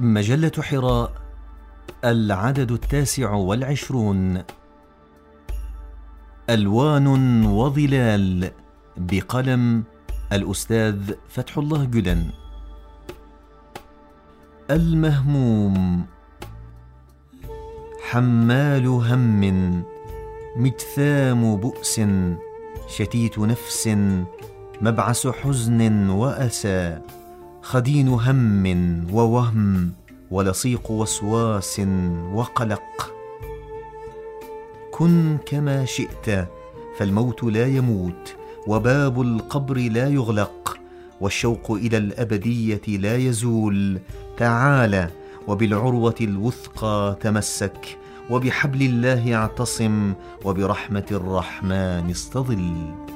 مجلة حراء العدد التاسع والعشرون. ألوان وظلال بقلم الأستاذ فتح الله جدن. المهموم حمال هم مجثام بؤس شتيت نفس مبعث حزن وأسى. خدين هم ووهم ولصيق وسواس وقلق. كن كما شئت فالموت لا يموت وباب القبر لا يغلق والشوق إلى الأبدية لا يزول. تعال وبالعروة الوثقى تمسك وبحبل الله اعتصم وبرحمة الرحمن استظل.